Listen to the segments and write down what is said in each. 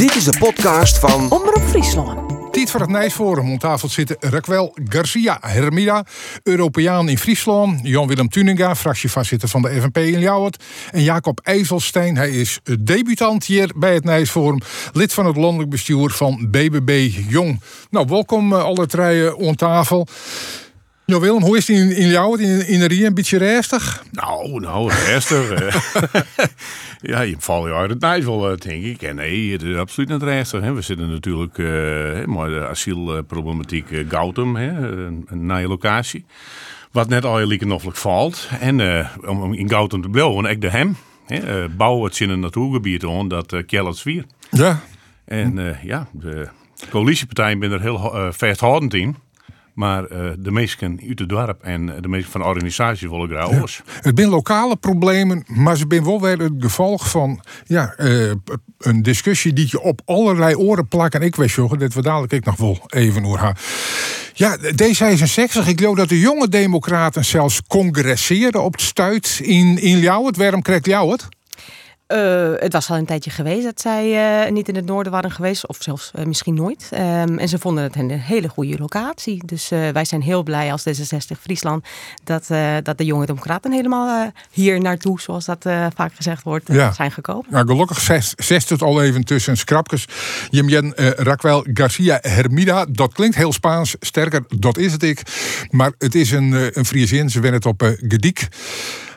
Dit is de podcast van Omroep Friesland. Tijd voor het Nijsforum. Om tafel zitten Raquel Garcia Hermida, Europeaan in Friesland. Jan-Willem Tuninga, fractievoorzitter van de FNP in Ljouwert. En Jacob IJsselstein, hij is debutant hier bij het Nijsforum. Lid van het landelijk bestuur van BBB Jong. Nou, welkom eh, alle drie aan tafel. Ja, Willem, hoe is het in, in Ljouwert, in, in de Rie? Een beetje rustig? Nou, nou, rustig. ja, je valt je uit het nijs wel, eh, denk ik. En nee, het is absoluut niet rustig. Hè. We zitten natuurlijk hè, maar de asielproblematiek Gautum, hè, een, een nieuwe locatie. Wat net al je noffelijk valt. En om, in Gautum te blijven, ik de hem. Hè, bouwen het in een natuurgebied aan, dat uh, Kjellert Zwier. Ja. En ja, de coalitiepartijen zijn er heel uh, vasthoudend in. Maar eh, de meesten uit het dorp en de meesten van de organisatie willen graag alles. Het zijn lokale problemen, maar ze zijn wel weer het gevolg van ja, eh, een discussie die je op allerlei oren plakt. En ik weet jongen, dat we dadelijk ik nog wel even over gaan. Ja, D66, ik geloof dat de jonge democraten zelfs congresseerden op het stuit in, in Ljouwert. Waarom krijgt Ljouwert? Eh, het was al een tijdje geweest dat zij eh, niet in het noorden waren geweest, of zelfs eh, misschien nooit. Ehm, en ze vonden het een hele goede locatie. Dus wij zijn heel blij als D66 Friesland dat, dat de jonge democraten helemaal hier naartoe, zoals dat vaak gezegd wordt, Ja. zijn gekomen. Nou, gelukkig zes- zest het al even tussen scrapjes. Jemjen Raquel Garcia Hermida. Dat klinkt heel Spaans. Sterker, dat is het ik. Maar het is een, een Friesin. Ze werden het op Gediek.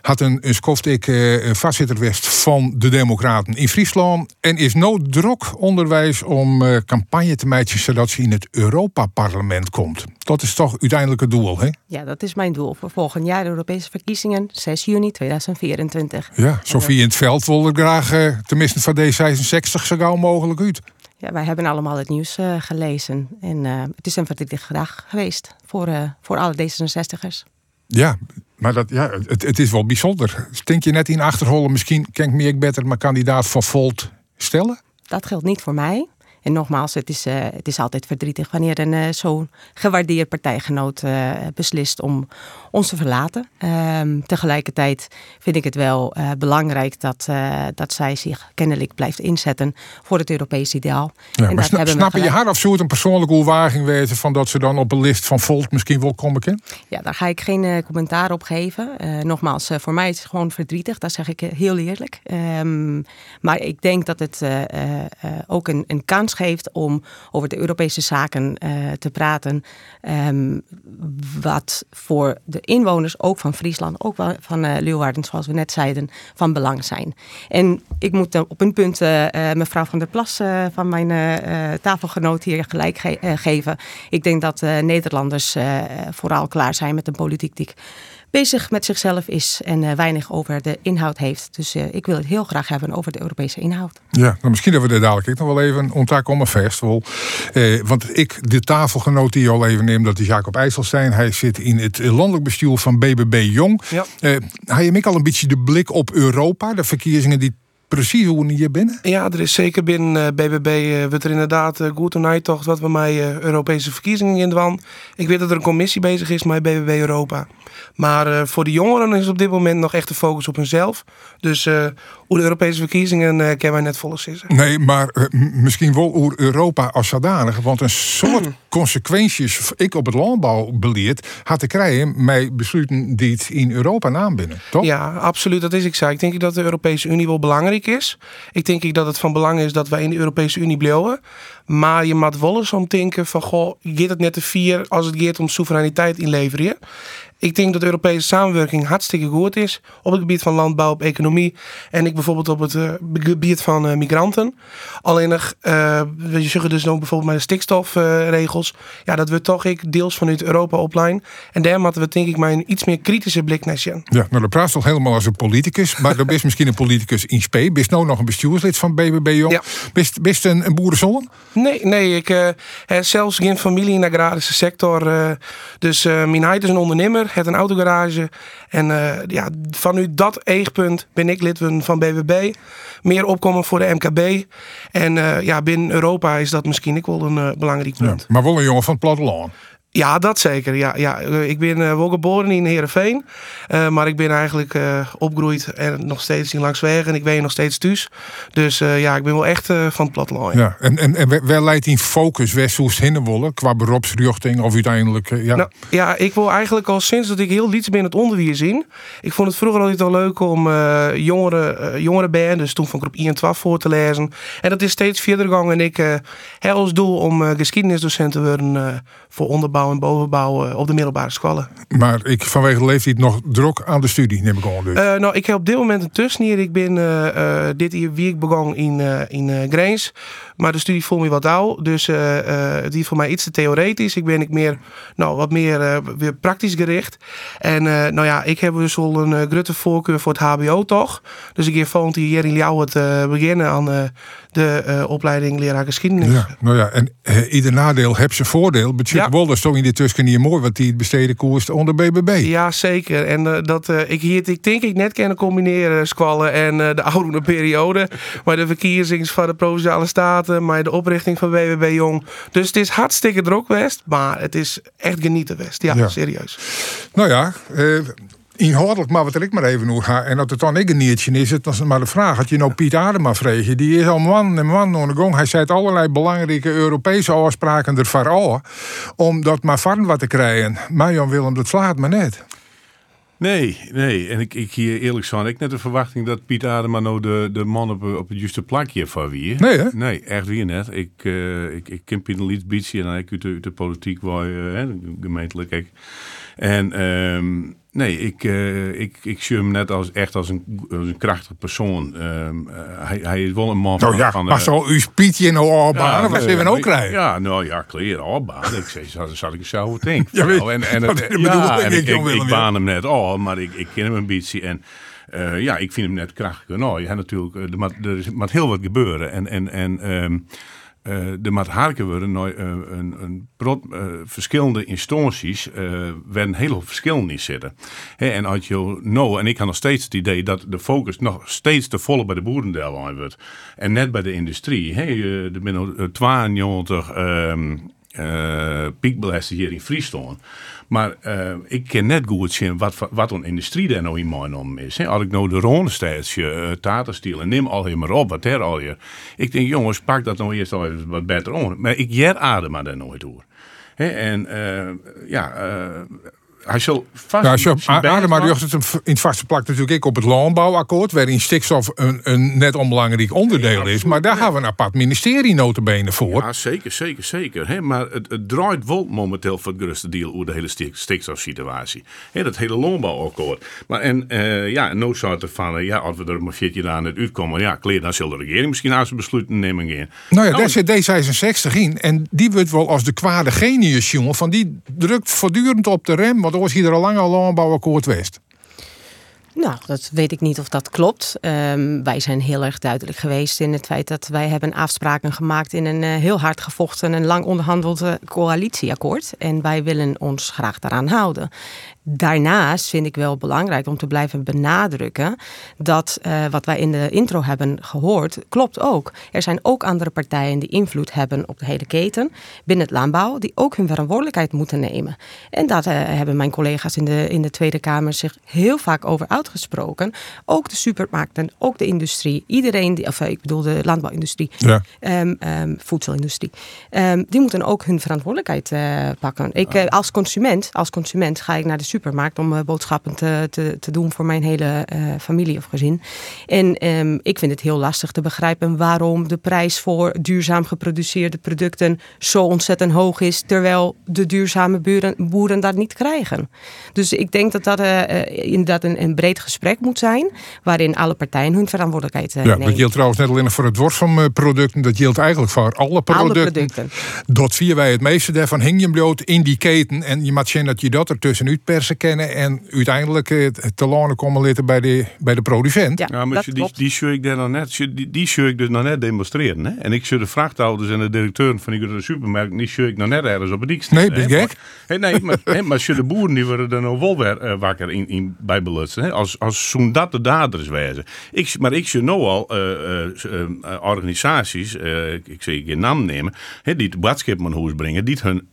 Had een, een skoftik uh, voorzitter west van de Democraten in Friesland. En is nooit druk onderwijs om uh, campagne te maken zodat ze in het Europa-parlement komt. Dat is toch uiteindelijk het doel, hè? Ja, dat is mijn doel voor volgend jaar de Europese verkiezingen, 6 juni 2024. Ja, Sofie in het veld wilde graag, uh, tenminste van D66, zo gauw mogelijk uit. Ja, wij hebben allemaal het nieuws uh, gelezen. En uh, het is een verdrietige dag geweest voor, uh, voor alle D66'ers. Ja, maar dat, ja, het, het is wel bijzonder. Denk je net in Achterholen, misschien kan ik meer beter mijn kandidaat voor Volt stellen? Dat geldt niet voor mij. En nogmaals, het is, uh, het is altijd verdrietig wanneer een uh, zo'n gewaardeerd partijgenoot uh, beslist om ons te verlaten. Um, tegelijkertijd vind ik het wel belangrijk dat, dat zij zich kennelijk blijft inzetten voor het Europese ideaal. Ja, en maar sna snap je haar of zo het een persoonlijke overwaging weten van dat ze dan op een list van Volt misschien wel komen? Ja, daar ga ik geen commentaar op geven. nogmaals, voor mij is het gewoon verdrietig, dat zeg ik heel eerlijk. Um, maar ik denk dat het ook een, een kans geeft om over de Europese zaken uh, te praten. Um, wat voor de inwoners, ook van Friesland, ook wel van uh, Leeuwarden, zoals we net zeiden, van belang zijn. En ik moet op een punt mevrouw van der Plas van mijn tafelgenoot hier gelijk ge geven. Ik denk dat Nederlanders vooral klaar zijn met een politiek die bezig met zichzelf is en uh, weinig over de inhoud heeft. Dus uh, ik wil het heel graag hebben over de Europese inhoud. Ja, nou misschien dat we daar dadelijk ik nog wel even ontdek om vast. Wel. Eh, want ik, de tafelgenoot die je al even neemt, dat is Jacob IJsselstein. Hij zit in het landelijk bestuur van BBB Jong. Ja. hij heeft al een beetje de blik op Europa, de verkiezingen die precies hoe hier binnen? Ja, er is zeker binnen BBB uh, wordt er inderdaad uh, goed een uittocht wat we mij Europese verkiezingen in dwan. Ik weet dat er een commissie bezig is met BBB Europa. Maar voor de jongeren is op dit moment nog echt de focus op hunzelf. Dus hoe de Europese verkiezingen kennen wij net volle zitten. Nee, maar misschien wel over Europa als zodanig. Want een soort consequenties ik op het landbouwbeleid had te krijgen met besluiten die het in Europa aanbinden, toch? Ja, absoluut. Dat is ik zei. Ik denk dat de Europese Unie wel belangrijk is. Ik denk dat het van belang is dat wij in de Europese Unie blijven. Maar je moet wel eens om denken van, goh, gaat het net te vier als het gaat om soevereiniteit inleveren? Ik denk dat Europese samenwerking hartstikke goed is op het gebied van landbouw, op economie en ik bijvoorbeeld op het uh, gebied van uh, migranten. Alleen nog, uh, je zeggen dus ook bijvoorbeeld met de stikstofregels, ja, dat we toch ik deels vanuit Europa opleiden. En daar moeten we denk ik maar een iets meer kritische blik naar zien. Ja, nou dat praat toch helemaal als een politicus, maar dan is misschien een politicus in spe. Bist nou nog een bestuurslid van BBB Jong? Ja. Bist, bist een, een boerenzon? Nee, nee, ik heb zelfs geen familie in de agrarische sector. dus mijn heid is een ondernemer het een autogarage. En uh, ja, vanuit dat eegpunt ben ik lid van BBB. Meer opkomen voor de MKB. En uh, ja, binnen Europa is dat misschien ook wel een uh, belangrijk punt. Ja, maar wel een jongen van het platteland. Ja, dat zeker. Ja, ja. Eh, ik ben uh, wel geboren in Heerenveen. Uh, maar ik ben eigenlijk uh, opgegroeid en nog steeds in Langsweg. En ik ben nog steeds thuis. Dus ja, ik ben wel echt van het platteland. Ja. En, en, en waar leidt in focus Westhoest Hindenwolle qua beroepsrichting of uiteindelijk... ja. Nou, ja, ik wil eigenlijk al sinds dat ik heel liets ben het onderwijs in. Ik vond het vroeger altijd al leuk om jongeren, jongeren dus toen van groep 1 en 12 voor te lezen. En dat is steeds verder gegaan. En ik heb als doel om geschiedenisdocent te worden voor onderbouw en bovenbouw op de middelbare scholen. Maar ik vanwege de leeftijd nog druk aan de studie, neem ik aan. Dus. Uh, nou, ik heb op dit moment een tussenier. Ik ben uh, dit jaar week begonnen in, in Grains. Maar de studie voelt me wat oud. Dus die voor mij iets te theoretisch. Ik ben ik meer, nou, wat meer weer praktisch gericht. En nou ja, ik heb dus al een grote voorkeur voor het HBO toch. Dus ik heb volgend jaar in jou het beginnen aan de opleiding leraar geschiedenis. Ja, nou ja, en ieder nadeel heeft zijn voordeel. Budget ja. Wolder stond in de tussen hier mooi, wat die besteden koers onder BBB. Ja, zeker. En uh, dat uh, ik hier, ik denk ik net kunnen combineren, squallen en uh, de oude periode. maar de verkiezings van de Provinciale Maar de oprichting van WWB Jong. Dus het is hartstikke druk West, maar het is echt genieten West. Ja, ja. serieus. Nou ja, inhoudelijk, maar wat ik maar even nog ga. En dat het dan ik een niertje is, het was maar de vraag. Had je nou Piet Adema vregen? Die is al man en man aan de gang. Hij zei allerlei belangrijke Europese afspraken ervoor al. Om dat maar van wat te krijgen. Maar Jan Willem, dat slaat me net. Nee, nee. En ik, ik hier eerlijk zo, ik net de verwachting dat Piet Adema nou de, de man op, op het juiste plakje van wie. Nee, hè? Nee, echt wie net. Ik, uh, ik, ik ken Piet een beetje en dan ik de, de politiek waar, uh, gemeentelijk. Ik. En um, Nee, ik, uh, ik, ik zie hem net als echt als een, als een krachtig persoon. Um, uh, hij, hij is wel een man nou, ja, van... maar zo uw spietje in de oorbaan, ja, wat we ook krijgen. Ja, nou ja, kleren, oorbaan. ik zei, zal, zal ik zo denken. ja, nou, en, en, het, ja, en ik, ik, ik, baan hem net al, maar ik, ik ken hem een beetje. En uh, ja, ik vind hem net krachtig. Nou, ja, natuurlijk, er moet, er moet heel wat gebeuren. En, en, en um, uh, de harken worden nou, uh, een, een uh, verschillende instanties werden heel veel verschillen in zitten. He, en als je nou, en ik had nog steeds het idee dat de focus nog steeds te volle bij de boerendeel wordt. En net bij de industrie. Er zijn 92 piekbelessen hier in Friesland. Maar uh, ik ken net goed zien wat, wat een industrie daar nou in mijn om is. Als ik nou de Ronestijdsje, uh, Taterstiel en neem al helemaal op, wat er al je. Ik denk, jongens, pak dat nou eerst al wat beter om. Maar ik jet adem maar daar nooit door. En uh, ja, hij zal vast. Ja, Adema het in het vaste plak natuurlijk ik op het landbouwakkoord, waarin stikstof een, een net onbelangrijk onderdeel is. Maar daar gaan we een apart ministerie notabene voor. Ja, zeker, zeker, zeker. He, maar het, het, draait wel momenteel voor het grootste deel over de hele stik, stikstofsituatie. He, dat hele landbouwakkoord. Maar en uh, ja, no soort van, ja, als we er maar 14 aan het uitkomen, ja, dan zal de regering misschien aan zijn besluiten nemen gaan. Nou ja, daar zit D66 in. En die wordt wel als de kwade genius, jongen, van die drukt voortdurend op de rem was hier al lang al landbouwakkoord geweest. Nou, dat weet ik niet of dat klopt. Um, wij zijn heel erg duidelijk geweest in het feit dat wij hebben afspraken gemaakt in een uh, heel hard gevochten en lang onderhandelde coalitieakkoord. En wij willen ons graag daaraan houden. Daarnaast vind ik wel belangrijk om te blijven benadrukken dat uh, wat wij in de intro hebben gehoord, klopt ook. Er zijn ook andere partijen die invloed hebben op de hele keten binnen het landbouw, die ook hun verantwoordelijkheid moeten nemen. En daar uh, hebben mijn collega's in de, in de Tweede Kamer zich heel vaak over uitgesproken. Ook de supermarkten, ook de industrie, iedereen, die, of ik bedoel de landbouwindustrie, ja. um, um, voedselindustrie, um, die moeten ook hun verantwoordelijkheid uh, pakken. Ik als consument, als consument ga ik naar de supermarkt om uh, boodschappen te, te, te, doen voor mijn hele familie of gezin. En ik vind het heel lastig te begrijpen waarom de prijs voor duurzaam geproduceerde producten zo ontzettend hoog is, terwijl de duurzame boeren, boeren dat niet krijgen. Dus ik denk dat dat inderdaad een, een, breed gesprek moet zijn, waarin alle partijen hun verantwoordelijkheid ja, nemen. Dat geldt trouwens net alleen voor het worst van producten, dat geldt eigenlijk voor alle producten. Alle producten. Dat vier wij het meeste daarvan hing je bloot in die keten en je moet zien dat je dat er tussenuit per ze kennen en uiteindelijk te lonen komen litten bij de, bij de producent. Ja, ja maar die, die zou ik daar nog net, die, die zou ik dus nog net demonstreren. Hè? En ik zou de vrachthouders en de directeur van die supermarkt, die zou ik nog net ergens op het dik Nee, ben je gek? Maar, nee, maar, hè, maar de boeren die worden er nou wel weer uh, wakker in, in bij belutsen. Hè? Als, als zo'n dat de dader is wijzen. Ik, maar ik zie nu al eh, eh, eh, organisaties, ik, zeg geen naam nemen, hè, die het boodschap naar huis brengen, die hun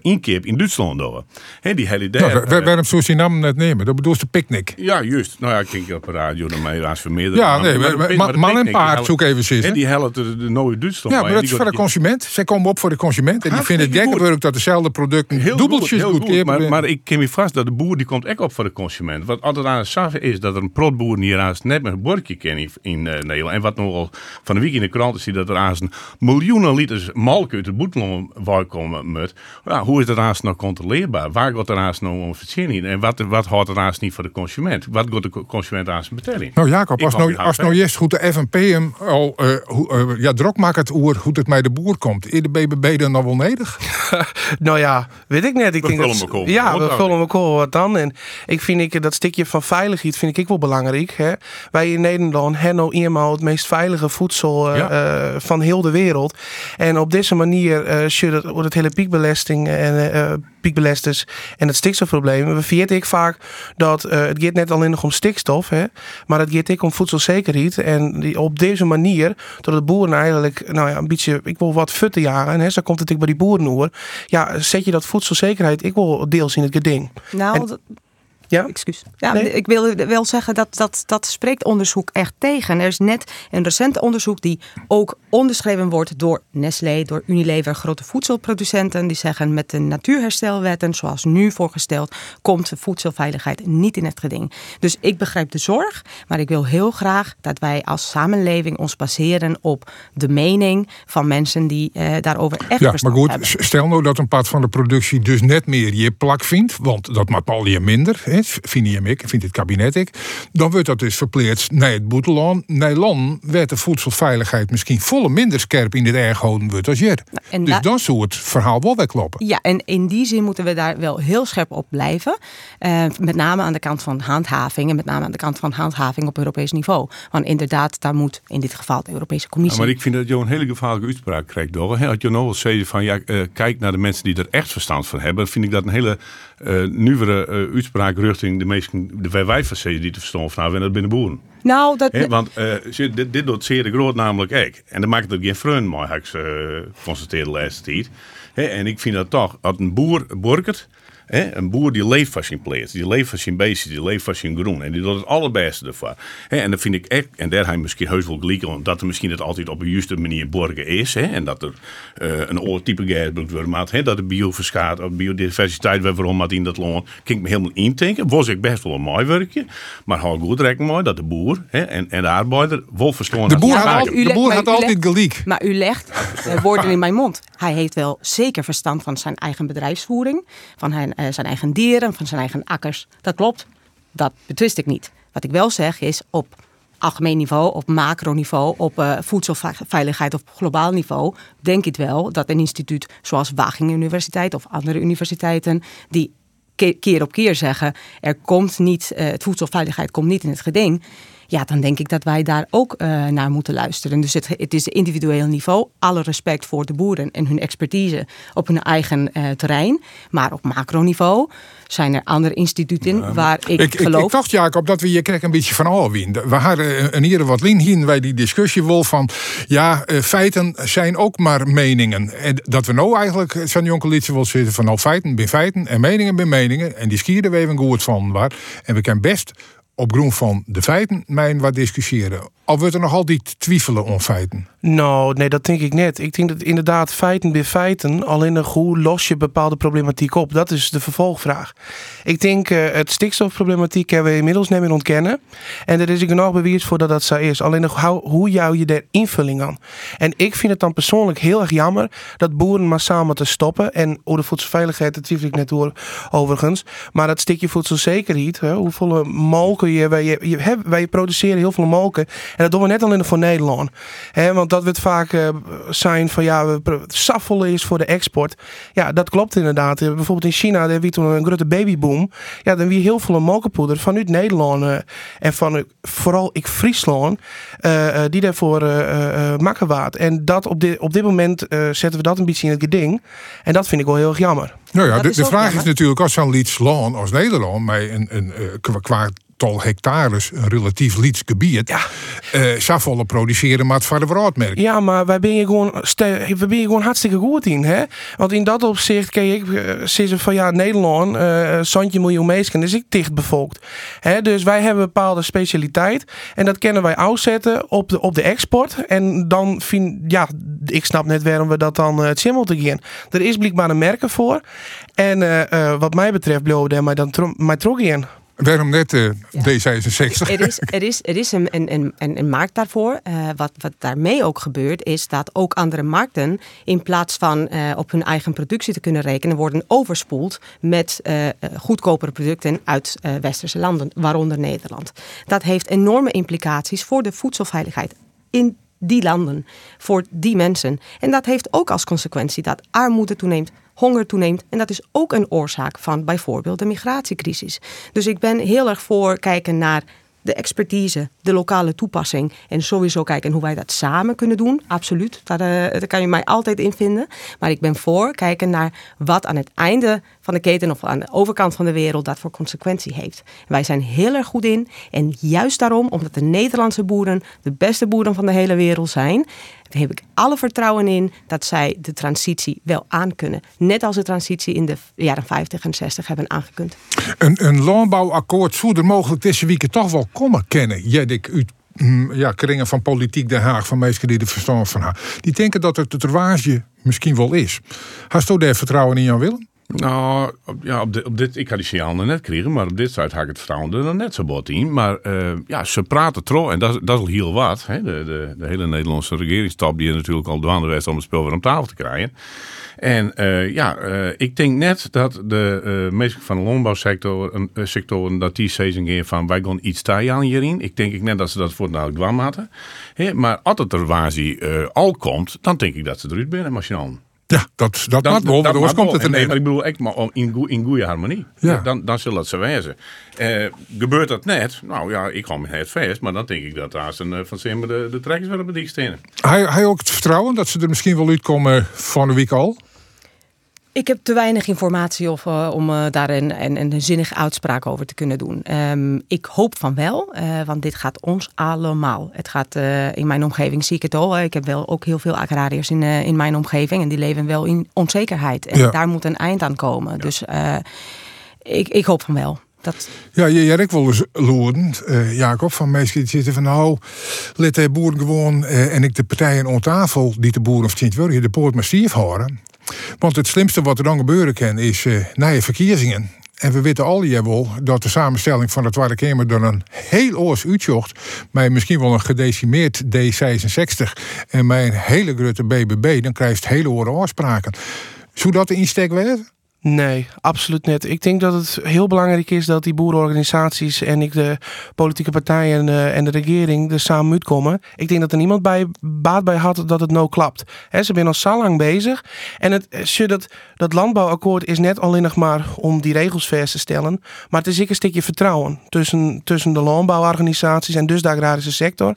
inkeep in Duitsland doen. Hè, die hele Nou, eh, waarom zou je naam net nemen? Dat bedoelt de picknick. ja, juist. Nou ja, ik kijk op de radio naar mij als vermeerderd. Ja, nee, maar- maar- man- man en paard zoek even zitten. En die helpt de, de nieuwe Duitsland. Ja, maar dat is voor de consument. Zij komen op voor de consument. En die Hartstikke vinden het gekkenwerk dat dezelfde producten Heel dubbeltjes goed, Maar, maar ik ken me vast dat de boer die komt echt op voor de consument. Wat altijd aan het saffen is dat er een protboer hier net met een bordje kent in, in eh, Nederland. En wat nogal van de week in de krant is, dat er aan een miljoenen liters melk uit de boetelon komen met. Ja, hoe is dat aan nou controleerbaar? Waar gaat er aan nou om verzinning? En wat, wat houdt er aan niet voor de consument? Wat gaat de co- consument aan zijn betelling? Nou Jacob, Ik als nou, als nou juist goed de FNP hem al eh, hoe, eh, ja, drok maakt het oer hoe het bij de boer komt. Is de BBB dan nog wel nedig? Nou ja, weet ik net. Ik We denk vullen dat, Ja, wat we dan? vullen elkaar wat dan. En ik vind ik, dat stukje van veiligheid vind ik wel belangrijk. Hè. Wij in Nederland hebben nou eenmaal het meest veilige voedsel eh, Ja. eh, van heel de wereld. En op deze manier eh je dat- wordt het hele piekbelasting en eh, eh, piekbelasters en het stikstofprobleem. We vergeten ik vaak dat eh, het gaat net alleen nog om stikstof, hè, maar het gaat ook om voedselzekerheid. En die, op deze manier, dat de boeren eigenlijk nou ja, een beetje, ik wil wat futten jagen, hè, zo komt het ook bij die boeren hoor. Ja, zet je dat voedselzekerheid, ik wil deels in het geding. Nou, En- dat- Ja? excuus. Ja, Nee. ik wil wel zeggen dat, dat dat spreekt onderzoek echt tegen. Er is net een recent onderzoek die ook onderschreven wordt door Nestlé, door Unilever, grote voedselproducenten. Die zeggen met de natuurherstelwetten, zoals nu voorgesteld, komt de voedselveiligheid niet in het geding. Dus ik begrijp de zorg, maar ik wil heel graag dat wij als samenleving ons baseren op de mening van mensen die eh, daarover echt Ja, maar goed, hebben. stel nou dat een part van de productie dus net meer je plak vindt, want dat maakt al je minder, vind je hem ik, vindt het kabinet ik, dan wordt dat dus verpleerd naar het boeteland. Nederland werd de voedselveiligheid misschien volle minder scherp in dit erg houden wordt als hier. en Dus dan zou het verhaal wel wegkloppen. Ja, en in die zin moeten we daar wel heel scherp op blijven. Eh, met name aan de kant van handhaving en met name aan de kant van handhaving op Europees niveau. Want inderdaad, daar moet in dit geval de Europese Ja, Commissie. maar ik vind dat je een hele gevaarlijke uitspraak krijgt? Hè, Als je nou wel zegt van, ja, eh, kijk naar de mensen die er echt verstand van hebben, vind ik dat een hele eh nieuwere eh, uitspraak richting de meesten, de wij wij van die te verstaan van hebben, en dat binnen boeren. nou, dat, Hè, want zie, dit, dit doet zeer de groot namelijk ook. En dan maakt het ook geen vreun, maar heb ik eh, geconstateerd de laatste tijd. En ik vind dat toch, als een boer borkert, hè, een boer die leeft van zijn die leeft van zijn beestje, die leeft van zijn groen. En die doet het allerbeste ervan. Hè, en dat vind ik echt, en daar heb je misschien heus wel gelijk aan, dat er misschien het altijd op een juiste manier borgen is. Hè, en dat er eh, een oor type worden gemaakt. Hè, dat de bioverskaat, of biodiversiteit weer waarom wat in dat land. Kan ik me helemaal intinken. Was ik best wel een mooi werkje. Maar hou goed rekening mee dat de boer hè, en, en de arbeider wel verstaan. De boer had, maar al- de boer maar had altijd gelijk. Maar u legt eh, woorden in mijn mond. Hij heeft wel zeker verstand van zijn eigen bedrijfsvoering, van zijn, eh, zijn eigen dieren, van zijn eigen akkers. Dat klopt. Dat betwist ik niet. Wat ik wel zeg is op algemeen niveau, op macroniveau, op eh, voedselveiligheid op globaal niveau, denk ik wel dat een instituut zoals Wageningen Universiteit of andere universiteiten die ke- keer op keer zeggen er komt niet, eh, het voedselveiligheid komt niet in het geding. Ja, dan denk ik dat wij daar ook eh, naar moeten luisteren. Dus het, het is individueel niveau. Alle respect voor de boeren en hun expertise op hun eigen eh, terrein. Maar op macroniveau zijn er andere instituten waar ik, Ik, geloof. ik dacht, Jacob, dat we hier krijgen een beetje van alweer. We hadden een hier wat lin hier bij die discussie wel van... ja, eh, feiten zijn ook maar meningen. En dat we nou eigenlijk, eh, zijn jonge liedje wel zitten van... nou, feiten bij feiten en meningen bij meningen. En die skieren we even goed van waar. En we kunnen best op grond van de feiten mijn wat discussiëren. Al wordt er nog altijd twijfelen om feiten. Nou, nee, dat denk ik net. Ik denk dat inderdaad feiten bij feiten, alleen nog hoe los je bepaalde problematiek op? Dat is de vervolgvraag. Ik denk eh, het stikstofproblematiek hebben we inmiddels niet meer ontkennen. En er is ook genoeg bewijs voor dat dat zo is. Alleen nog hoe, hoe jou je daar invulling aan? En ik vind het dan persoonlijk heel erg jammer dat boeren massaal moeten stoppen. En over de voedselveiligheid, dat twijfel ik net door overigens. Maar dat stukje voedselzekerheid, hè, hoeveel molken je, wij, je, wij produceren heel veel molken. En dat doen we net alleen voor Nederland. Hè, want dat wordt vaak eh, zijn van ja, we saffelen is voor de export. Ja, dat klopt inderdaad. Eh, Bijvoorbeeld in China, daar wie toen een grote babyboom. Ja, dan wie heel veel molkenpoeder vanuit Nederland eh, en van vooral ik Friesland, eh, eh, die daarvoor eh eh maken waard. En dat op dit, op dit moment eh, zetten we dat een beetje in het geding. En dat vind ik wel heel erg jammer. Nou ja, de, de vraag jammer. is natuurlijk als zo'n lieds land als Nederland, met een, een, qua- hectares, een relatief liets gebied, Ja. eh zou produceren, maar het van de broodmerk. Ja, maar wij ben je gewoon, we ben je gewoon hartstikke goed in. Hè? Want in dat opzicht, kijk ik, ze van ja, Nederland, eh zandje miljoen mensen, is ik dicht bevolkt. Hè? Dus wij hebben een bepaalde specialiteit. En dat kunnen wij uitzetten op de, op de export. En dan vind ja, ik snap net waarom we dat dan eh, het simmel te gaan. Er is blijkbaar een merken voor. En wat mij betreft, bleef mij dan tro mij trok in. Waarom net eh, D66? Er is, er is, er is een, een, een, een markt daarvoor. Eh, wat, wat daarmee ook gebeurt, is dat ook andere markten, in plaats van eh, op hun eigen productie te kunnen rekenen, worden overspoeld met goedkopere producten uit westerse landen, waaronder Nederland. Dat heeft enorme implicaties voor de voedselveiligheid in die landen, voor die mensen. En dat heeft ook als consequentie dat armoede toeneemt, honger toeneemt. En dat is ook een oorzaak van bijvoorbeeld de migratiecrisis. Dus ik ben heel erg voor kijken naar de expertise, de lokale toepassing. En sowieso kijken hoe wij dat samen kunnen doen. Absoluut, daar, eh, daar kan je mij altijd in vinden. Maar ik ben voor kijken naar wat aan het einde van de keten of aan de overkant van de wereld dat voor consequentie heeft. Wij zijn heel erg goed in. En juist daarom, omdat de Nederlandse boeren de beste boeren van de hele wereld zijn, heb ik alle vertrouwen in dat zij de transitie wel aankunnen. Net als de transitie in de jaren 50 en 60 hebben aangekund. Een, een landbouwakkoord zou er mogelijk deze week toch wel komen kennen. Jij, ik uit mm, ja, kringen van politiek Den Haag, van mensen die er verstand van hebben. Die denken dat het het rouage misschien wel is. Hast u daar vertrouwen in Jan Willem? Nou, ja, op, dit, ik had die signaal nog net kregen, maar op dit site had ik het vertrouwen er nog net zo bot in. Maar eh, ja, ze praten trouw en dat, is- al heel wat. Hè. De, de, de hele Nederlandse regeringstap die is natuurlijk al dwaande geweest om het spel weer om tafel te krijgen. En eh, ja, eh, ik denk net dat de mensen van de landbouwsector een, sectoren, dat die zeggen gaan van wij gaan iets aan hierin. Ik denk ik net dat ze dat voor dwam hadden. Hè, maar als het er eh, al komt, dan denk ik dat ze eruit binnen, machinaal. Ja, dat, dat maakt mag komt het maar ik bedoel, echt maar in, goe- in goede harmonie. Ja. Dan, dan zal het zo wijzen. Eh, gebeurt dat net? Nou ja, ik ga me het vast, maar dan denk ik dat daar zijn, eh, van Simmer de, de trekkers wel op dik staan. Hij, hij ook het vertrouwen dat ze er misschien wel uitkomen van de week al. Ik heb te weinig informatie of, eh, om eh, daar een, een, een zinnige uitspraak over te kunnen doen. Ehm, ik hoop van wel, eh, want dit gaat ons allemaal. Het gaat in mijn omgeving, zie ik het al. Ik heb wel ook heel veel agrariërs in, in mijn omgeving en die leven wel in onzekerheid. En Ja. daar moet een eind aan komen. Dus ik, ik hoop van wel. Dat, Ja, je jij wel eens loeren, eh, Jacob, van mensen die zitten van nou, let de boeren gewoon en ik de partijen aan tafel die de boeren of het willen, de poort maar stief houden. Want het slimste wat er dan gebeuren kan is eh na verkiezingen. En we weten al je wel dat de samenstelling van de Tweede Kamer dan een heel oors uitjocht. Met misschien wel een gedecimeerd D66 en met een hele grote BBB. Dan krijg je het hele oren afspraken. Zou dat de insteek werden? Nee, absoluut niet. Ik denk dat het heel belangrijk is dat die boerenorganisaties en ik de politieke partijen eh, en de regering er samen uitkomen. Ik denk dat er niemand bij baat bij had dat het nou klapt. Ze zijn al zo lang bezig. En het, eh, dat, dat landbouwakkoord is net alleen nog maar om die regels vast te stellen. Maar het is ook een stukje vertrouwen tussen, tussen de landbouworganisaties en dus de agrarische sector.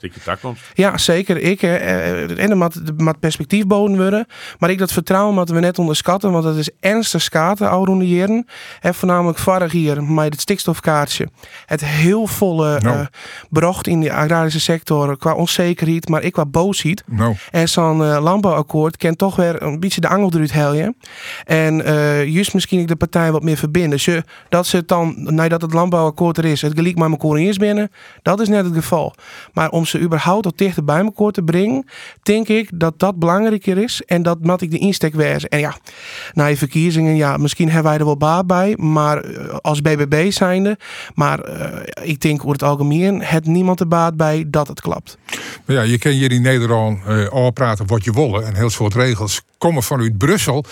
Ja, zeker. Ik, eh, eh, en er moet perspectief boden worden. Maar ik dat vertrouwen moeten we net onderschatten. Want dat is ernstig schade, oude jaren. En voornamelijk vorig jaar met het stikstofkaartje. Het heel volle Nou. eh brocht in de agrarische sector qua onzekerheid, maar ik qua boosheid. Nou, En zo'n eh, landbouwakkoord kan toch weer een beetje de angel eruit helpen. En eh juist misschien ik de partij wat meer verbinden. Dus je, dat ze het dan, nadat het landbouwakkoord er is, het gelijk maar mijn eerst binnen, dat is net het geval. Maar om ze überhaupt tot dichter bij elkaar te brengen, denk ik dat dat belangrijker is. En dat moet ik de insteek wijzen. En ja, na je verkiezingen, ja, misschien hebben wij er wel baat bij, maar eh, als BBB zijnde. Maar eh, ik denk over het algemeen, het niemand de baat bij dat het klapt. Maar ja, je kan hier in Nederland al praten wat je wil. En heel soort regels komen vanuit Brussel.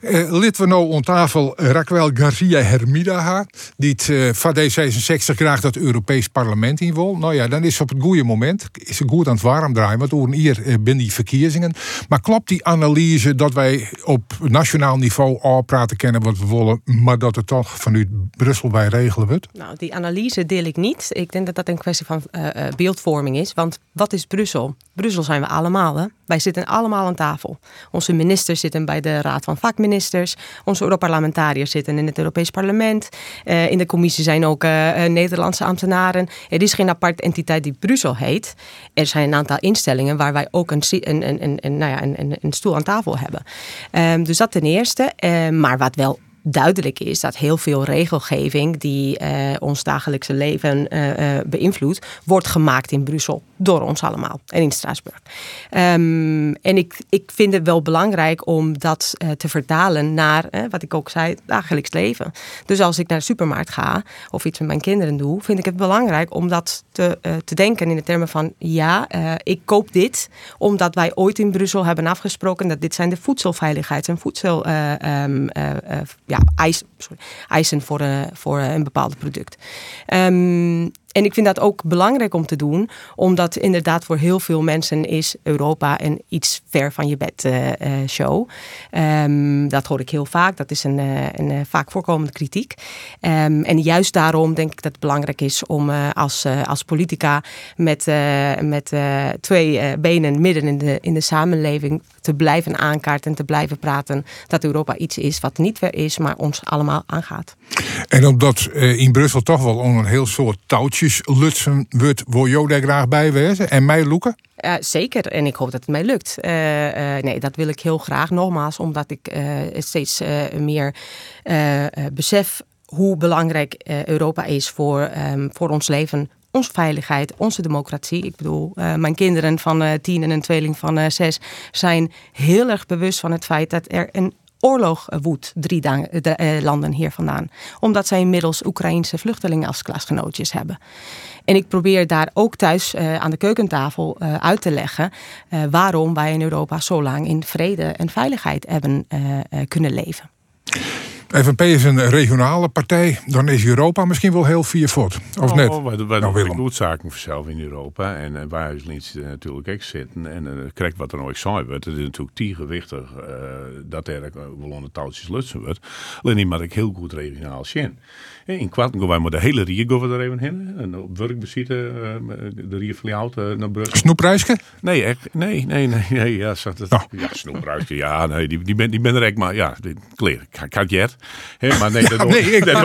Eh lid we nou aan tafel Raquel Garcia Hermida die het eh, van D66 graag dat Europees parlement in wil. Nou ja, dan is op het goede moment. Is het goed aan het warm draaien, want we hier eh, binnen die verkiezingen. Maar klopt die analyse dat wij op nationaal niveau al praten kennen wat we willen, maar dat het toch vanuit Brussel bij regelen wordt? Nou, die analyse deel ik niet. Ik denk dat dat een kwestie van eh, beeldvorming is. Want wat is Brussel? Brussel zijn we allemaal. Hè? Wij zitten allemaal aan tafel. Onze ministers zitten bij de Raad van Vakministers. Onze Europarlementariërs zitten in het Europees Parlement. Uh, in de commissie zijn ook uh, Nederlandse ambtenaren. Er is geen aparte entiteit die Brussel heet. Er zijn een aantal instellingen waar wij ook een, een, een, nou ja, stoel aan tafel hebben. Um, dus dat ten eerste. Uh, maar wat wel duidelijk is dat heel veel regelgeving die uh, ons dagelijkse leven uh, beïnvloedt, wordt gemaakt in Brussel door ons allemaal en in Straatsburg. Um, en ik, ik vind het wel belangrijk om dat te vertalen naar, wat ik ook zei, dagelijks leven. Dus als ik naar de supermarkt ga of iets met mijn kinderen doe, vind ik het belangrijk om dat te, te denken in de termen van ja, ik koop dit omdat wij ooit in Brussel hebben afgesproken dat dit zijn de voedselveiligheids- en voedsel um, ja, eis, sorry, eisen voor, uh, voor uh, een bepaald product. Um, en ik vind dat ook belangrijk om te doen, omdat inderdaad voor heel veel mensen is Europa een iets ver van je bed uh, uh, show. Um, dat hoor ik heel vaak. Dat is een, uh, een vaak voorkomende kritiek. Um, en juist daarom denk ik dat het belangrijk is om als, als politica met, met twee benen midden in de, in de samenleving te blijven aankaarten en te blijven praten dat Europa iets is wat niet ver is, maar ons allemaal aangaat. En omdat in Brussel toch wel een heel soort touwtje lutsen wordt, wil daar graag bij wezen en mij loeken? Uh, zeker, en ik hoop dat het mij lukt. Uh, uh, nee, dat wil ik heel graag. Nogmaals, omdat ik steeds meer besef hoe belangrijk Europa is voor, um, voor ons leven, onze veiligheid, onze democratie. Ik bedoel, mijn kinderen van tien en een tweeling van uh, zes zijn heel erg bewust van het feit dat er een oorlog woedt drie de, landen hier vandaan. Omdat zij inmiddels Oekraïnse vluchtelingen als klasgenootjes hebben. En ik probeer daar ook thuis uh, aan de keukentafel uit te leggen waarom wij in Europa zo lang in vrede en veiligheid hebben kunnen leven. FNP is een regionale partij, dan is Europa misschien wel heel viervoet. Of oh, net? Wij, wij nou, doen in Europa. En, en waar is natuurlijk ook zitten. En uh, kijk wat er nooit saai wordt. Het is natuurlijk tiergewichtig uh, dat er wel onder touwtjes lutsen wordt. Alleen maar ik heel goed regionaal zien. In Kwarten gaan wij maar de hele we er even heen. En op werk bezitten, de Rier van naar Brussel. Snoepreisje? Nee, echt, nee, nee, nee, nee. Ja, zat het, oh. ja ja, nee, die, die ben, die ben er echt maar, ja, kleer, ik had jet. He, maar nee, dat ja, nee, ik dat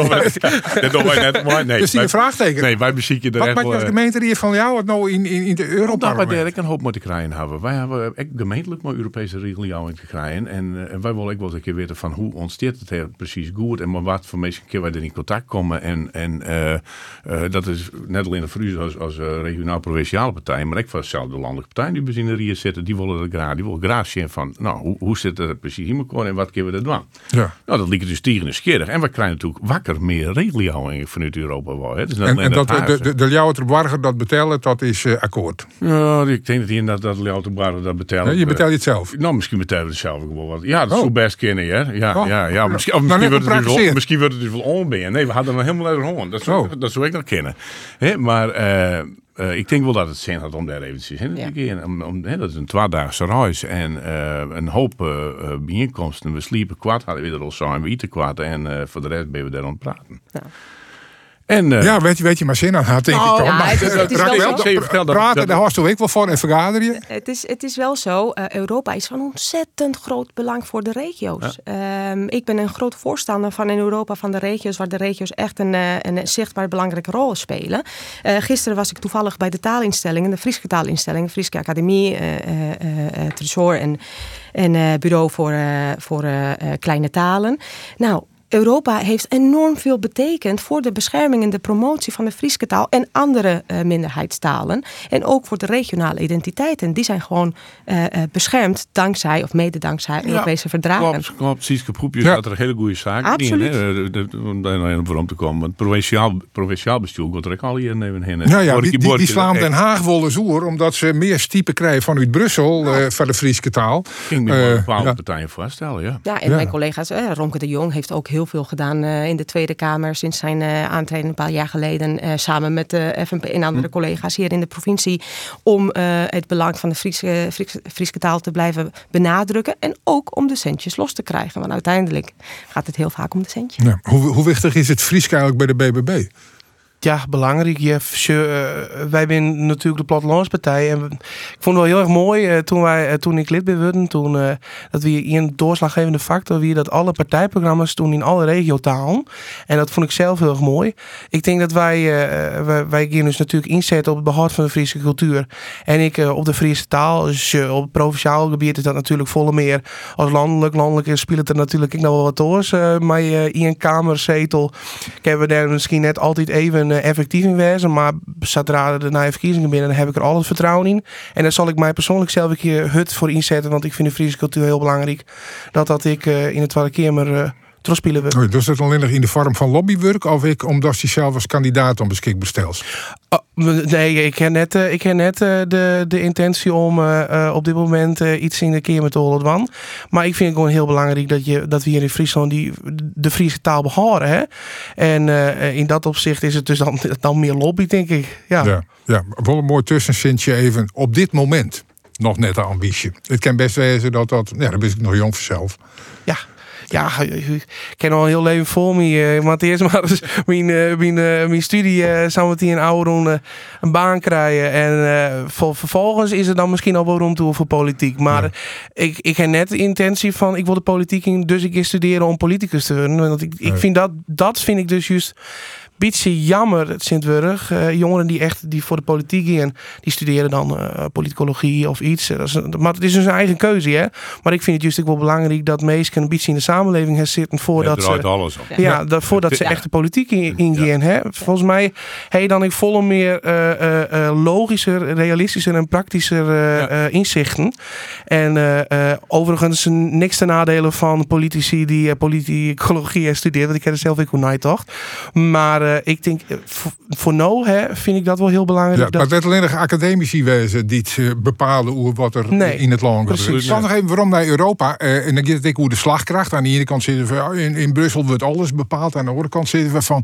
doen wij net maar. Nee, dus die vraagteken. Nee, wij bezieken er Wat echt maakt de gemeente hier van jou het nou in, in, in de Europa? Omdat wij een hoop moeten krijgen hebben. Wij hebben echt gemeentelijk maar Europese regeling te krijgen. En, en wij willen ook wel eens een keer weten van hoe ontstaat het precies goed. En maar wat voor mensen keer wij er in contact komen. En, en uh, uh, dat is net alleen voor u als, als uh, regionaal-provinciale partij. Maar ook voor dezelfde landelijke partij die we in de Rier zitten. Die willen er graag, die willen graag zien van, nou, hoe, hoe zit het precies in elkaar en wat kunnen we er doen? Ja. Nou, dat ligt dus tegen de. En we krijgen natuurlijk wakker meer regelhouding vanuit Europa. Wel, hè. Dus en, en dat, dat de, de, de dat betalen, dat is uh, akkoord? Ja, ik denk dat hier dat, dat Ljouwerbarger dat betaalt. Ja, je betaalt het zelf? Nou, misschien betalen we het zelf gewoon wat. Ja, dat oh. zou best kunnen, hè. Ja, oh. ja, ja. Misschien, of misschien, nou, wordt het dus wel, misschien wordt het dus wel onbeen. Nee, we hadden nog helemaal uit de Dat zou, oh. dat zou ik nog kennen. He, maar... Uh, uh, ik denk wel dat het zin had om daar eventjes heen te gaan. Om, om, he, dat is een tweedaagse reis en uh, een hoop uh, bijeenkomsten. We sliepen kwart, hadden we er al zo en we eten kwart en voor de rest ben we daar aan het praten. Ja. En, uh, ja, weet je, weet je maar zin aan had, denk oh, ik toch. Ja, maar, het, het, is wel zo. praten, daar was toch ik wel voor en vergader je? Het is, het is wel zo, uh, Europa is van ontzettend groot belang voor de regio's. Ja. Um, ik ben een groot voorstander van in Europa van de regio's, waar de regio's echt een, uh, een zichtbaar belangrijke rol spelen. gisteren was ik toevallig bij de taalinstellingen, de Frieske taalinstellingen, Frieske Academie, Tresor en, en Bureau voor, voor Kleine Talen. Nou, Europa heeft enorm veel betekend voor de bescherming en de promotie van de Frieske taal en andere uh, minderheidstalen. En ook voor de regionale identiteiten. Die zijn gewoon uh, beschermd dankzij, of mede dankzij Europese ja, verdragen. Klopt, klopt. Ja. dat er hele goede zaken Absoluut. in. Om daar voor om te komen. Het provinciaal, provinciaal bestuur wordt er ook al hier nemen heen. Ja, ja, die, die, die slaan Den Haag wollen zoer, omdat ze meer stiepen krijgen vanuit Brussel ja. uh, van de Frieske taal. Ging me bepaalde partijen voorstellen, ja. Ja, en mijn collega's, Ronke de Jong heeft ook heel heel veel gedaan uh, in de Tweede Kamer sinds zijn uh, aantreden een paar jaar geleden. Uh, samen met de FNP en andere hm. collega's hier in de provincie. Om het belang van de Friese, Friese, Friese, taal te blijven benadrukken. En ook om de centjes los te krijgen. Want uiteindelijk gaat het heel vaak om de centjes. Ja. Hoe, hoe wichtig is het Fries eigenlijk bij de BBB? Ja, belangrijk. Je, uh, wij zijn natuurlijk de plattelandspartij. En ik vond het wel heel erg mooi uh, toen, wij, uh, toen ik lid ben. Toen dat we een doorslaggevende factor wie dat alle partijprogramma's toen in alle regiotalen. En dat vond ik zelf heel erg mooi. Ik denk dat wij, wij, wij gaan dus natuurlijk inzetten op het behoud van de Friese cultuur. En ik op de Friese taal. Dus op het provinciaal gebied is dat natuurlijk volle meer als landelijk. Landelijk speelt het er natuurlijk nog wel wat doors. maar in een kamerzetel hebben we daar misschien net altijd even uh, effectief in wezen. Maar zodra er na verkiezingen binnen, dan heb ik er altijd vertrouwen in. En daar zal ik mij persoonlijk zelf een keer hut voor inzetten. Want ik vind de Friese cultuur heel belangrijk. Dat dat ik uh, in het Tweede Kamer terugspelen wil. Oh, dus dat alleen nog in de vorm van lobbywerk? Of ik, omdat hij zelf als kandidaat om beschikbaar stelt? Oh, nee, ik heb net, ik heb net de, de intentie om uh, op dit moment uh, iets in de keer met de Maar ik vind het gewoon heel belangrijk dat, je, dat we hier in Friesland die, de Friese taal behouden. Hè? En uh, in dat opzicht is het dus dan, dan meer lobby, denk ik. Ja, ja, ja. wel een mooi tussenzintje even. Op dit moment nog net de ambitie. Het kan best wezen dat dat... Ja, dan ben ik nog jong zelf. Ja, ja, ik ken al heel leven voor me. Maar eerst maar dus mijn, uh, mijn, uh, mijn studie uh, zou met die een oude ronde een baan krijgen. En vervolgens is het dan misschien al wel rond toe voor politiek. Maar ik, ik heb net de intentie van ik wil de politiek in, dus ik ga studeren om politicus te worden. Want ik, ik vind dat, dat vind ik dus juist beetje jammer, het Sint-Wurg. Uh, jongeren die echt die voor de politiek gaan, die studeren dan uh, politicologie of iets. Dat is, maar het is dus een eigen keuze, hè. Maar ik vind het juist ook wel belangrijk dat mensen een beetje in de samenleving gaan zitten voordat ze, alles op. Ja, dat, voordat ze echt de politiek ingaan. hè. Volgens mij hey, dan ik volle meer uh, logischer, realistischer en praktischer inzichten. En overigens niks te nadelen van politici die politicologie studeren, want ik heb er zelf ook hoe toch. Maar uh, ik denk, eh, voor, nou hè, vind ik dat wel heel belangrijk. Ja, dat... Maar het alleen nog academici wezen die het uh, bepalen hoe wat er nee, in het land gebeurt. Ik nog even waarom naar Europa. Uh, en dan gaat het hoe de slagkracht. Aan de ene kant zitten we in, in Brussel wordt alles bepaald. Aan de andere kant zitten we van.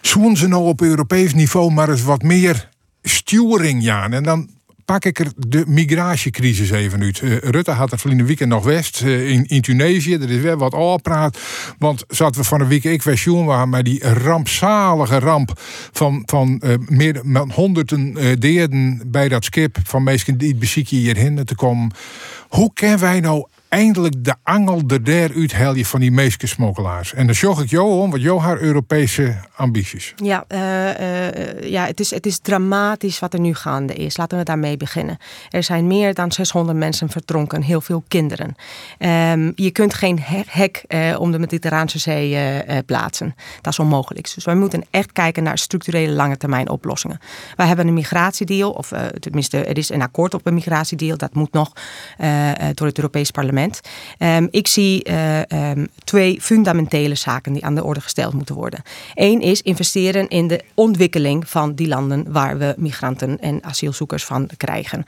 Zoen ze nou op Europees niveau maar eens wat meer sturing, ja. En dan pak ik er de migratiecrisis even uit. Uh, Rutte had er verleden weekend nog West uh, in, in Tunesië. Er is weer wat afpraat. Want zaten we van een week ik was waren maar die rampzalige ramp van, van uh, meer dan honderden deerden bij dat skip van mensen die het hierheen te komen. Hoe kunnen wij nou eindelijk de angel er daaruit je van die meeste smokkelaars. En dan zorg ik jou om, wat jou haar Europese ambities. Ja, uh, uh, ja het, is, het is dramatisch wat er nu gaande is. Laten we daarmee beginnen. Er zijn meer dan 600 mensen verdronken, heel veel kinderen. Um, je kunt geen hek uh, om de Mediterraanse Zee plaatsen. Dat is onmogelijk. Dus wij moeten echt kijken naar structurele lange termijn oplossingen. Wij hebben een migratiedeal, of tenminste, er is een akkoord op een migratiedeal. Dat moet nog door het Europees Parlement. Um, ik zie uh, um, twee fundamentele zaken die aan de orde gesteld moeten worden. Eén is investeren in de ontwikkeling van die landen waar we migranten en asielzoekers van krijgen.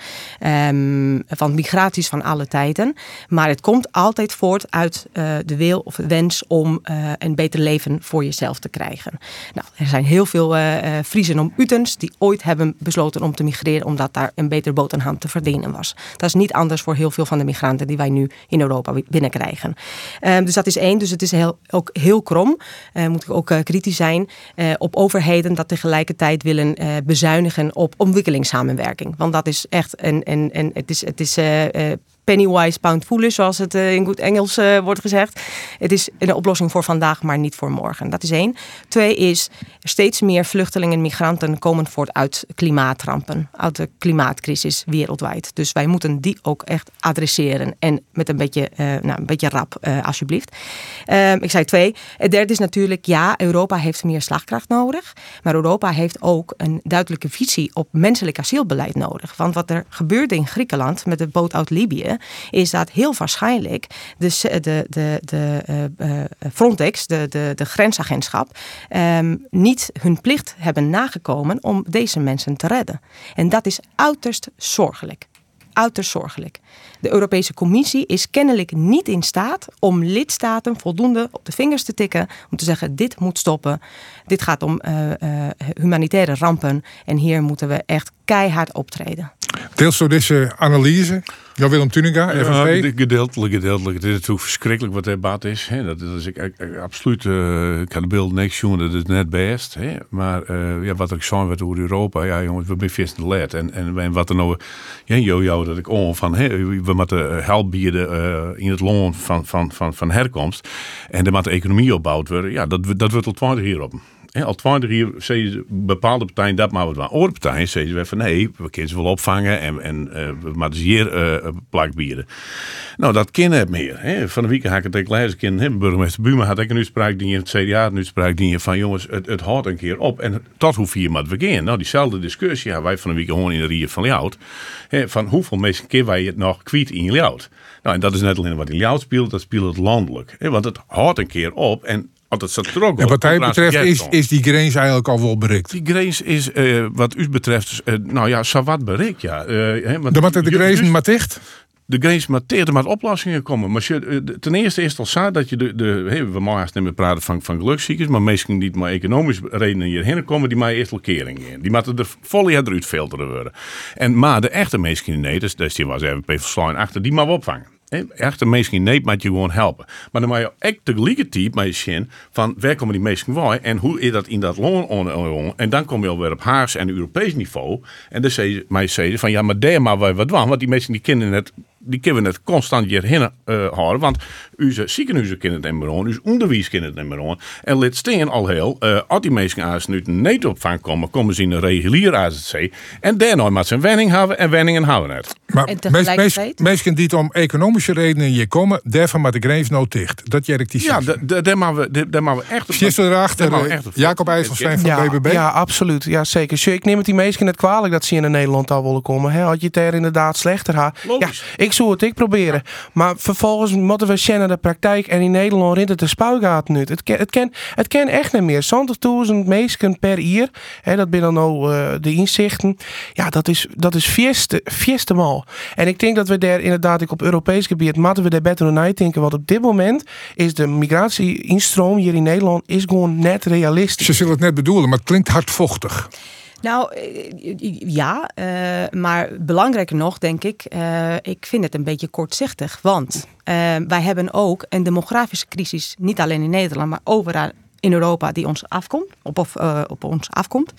Um, van migraties van alle tijden. Maar het komt altijd voort uit uh, de wil of wens om uh, een beter leven voor jezelf te krijgen. Nou, er zijn heel veel Friesen om Utens die ooit hebben besloten om te migreren omdat daar een beter boterham te verdienen was. Dat is niet anders voor heel veel van de migranten die wij nu in Europa binnenkrijgen. Um, dus dat is één. Dus het is heel, ook heel krom. Uh, moet ik ook uh, kritisch zijn uh, op overheden dat tegelijkertijd willen bezuinigen op ontwikkelingssamenwerking. Want dat is echt een, een, een het is, het is Pennywise pound foolish, zoals het eh, in goed Engels uh, wordt gezegd. Het is een oplossing voor vandaag, maar niet voor morgen. Dat is één. Twee is, steeds meer vluchtelingen en migranten komen voort uit klimaatrampen. Uit de klimaatcrisis wereldwijd. Dus wij moeten die ook echt adresseren. En met een beetje, uh, nou, een beetje rap, alsjeblieft. Ehm, ik zei twee. Het derde is natuurlijk, ja, Europa heeft meer slagkracht nodig. Maar Europa heeft ook een duidelijke visie op menselijk asielbeleid nodig. Want wat er gebeurde in Griekenland met de boot uit Libië is dat heel waarschijnlijk de, de, de, de uh, Frontex, de, de, de grensagentschap, um, niet hun plicht hebben nagekomen om deze mensen te redden. En dat is uiterst zorgelijk uiterst zorgelijk. De Europese Commissie is kennelijk niet in staat om lidstaten voldoende op de vingers te tikken. Om te zeggen: dit moet stoppen. Dit gaat om uh, humanitaire rampen. En hier moeten we echt keihard optreden. Deels door deze analyse Ja, Willem Tuninga, Ja, FNP. gedeeltelijk, gedeeltelijk. Het is natuurlijk verschrikkelijk wat het debat is. Hè. Dat, is ik, ik- ik- absoluut. eh, ik had de beeld niks jongen, dat is net best. Hè. Maar eh, ja, wat ik zei werd over Europa, ja jongens, we zijn vast te laat. En, en, en wat er nou, ja, jojo, dat ik on van, hè, we moeten help bieden eh, in het loon van, van, van, van herkomst. En er moet de economie opgebouwd worden. Ja, dat, dat wordt al 20 hier Hè, al 20 jaar bepaalde partijen dat maar wat waar. Andere partijen zeggen ze van nee, we kunnen ze wel opvangen en, en eh, we ze hier bieden. Nou, dat kan het meer. Van de week had ik het lezen. Hè, burgemeester Buma had ik een uitspraak die het CDA een uitspraak die van jongens, het, het houdt een keer op. En tot hoe vier we gaan? Nou, diezelfde discussie hebben wij van de week gewoon in de Rier van Ljout. Van hoeveel mensen keer wij het nog kwijt in Ljout? Nou, en dat is net alleen wat in Ljout speelt, dat speelt het landelijk. Want het houdt een keer op en het trok En wat hij betreft is, is die grens eigenlijk al wel bereikt. die grens is, eh, wat u betreft, eh, nou ja, zo wat bereikt, ja. Eh, want Dan moeten de ju- grenzen juist- maar dicht. de grens maar tegen maar oplossingen komen. Maar eh, de- ten eerste is het al zo dat je de, de hey, we mogen niet meer praten van, van geluksziekers, maar mensen die maar economisch redenen hierheen komen, die maken eerst wel kering in. Die moeten er volle eruit filteren worden. En maar de echte mensen in Nederland, dus, dus die was even verslaan achter, die maar opvangen. Echte mensen in moet je gewoon helpen. Maar dan moet je ook tegelijkertijd met je zien van waar komen die mensen bij en hoe is dat in dat loon on- on- En dan kom je alweer op Haars en Europees niveau. En dan zei zeggen van ja, maar daar maar wat doen. Want die mensen die kennen het, die kunnen het constant hierheen eh houden. Want onze ziekenhuizen kennen het niet meer aan, onze onderwijs kennen het niet meer aan. En let steen al heel, eh als die mensen als nu niet opvang komen, komen ze in een regulier AZC. En daarna moet ze een wenning hebben en wenningen hebben het. Maar tegelijkertijd? mensen die het om economische redenen hier komen, daarvan maar de grens nou dicht. Dat jerkt die Ja, daar moeten we, daar- we echt op. Zit erachter we Jacob IJsselstein van ja, BBB? Ja, absoluut. Ja, zeker. Ik neem het die meesten net kwalijk dat ze in Nederland al willen komen. Hè, had je het er inderdaad slechter had. Ja, ik zou het ik proberen. Maar vervolgens moeten we zien de praktijk. En in Nederland rint het de spuigaten uit. Het kan, het kan, het echt niet meer. 20.000 meesten per jaar. Hè, dat ben dan nou de inzichten. Ja, dat is, dat is fieste, fieste mal. En ik denk dat we daar inderdaad ik op Europees gebied moeten we daar beter naar denken. Want op dit moment is de migratie-instroom hier in Nederland is gewoon net realistisch. Ze zullen het net bedoelen, maar het klinkt hardvochtig. Nou, eh, ja, eh, maar belangrijker nog, denk ik, eh, ik vind het een beetje kortzichtig. Want eh, wij hebben ook een demografische crisis, niet alleen in Nederland, maar overal in Europa die ons afkomt, op, of, eh, op ons afkomt.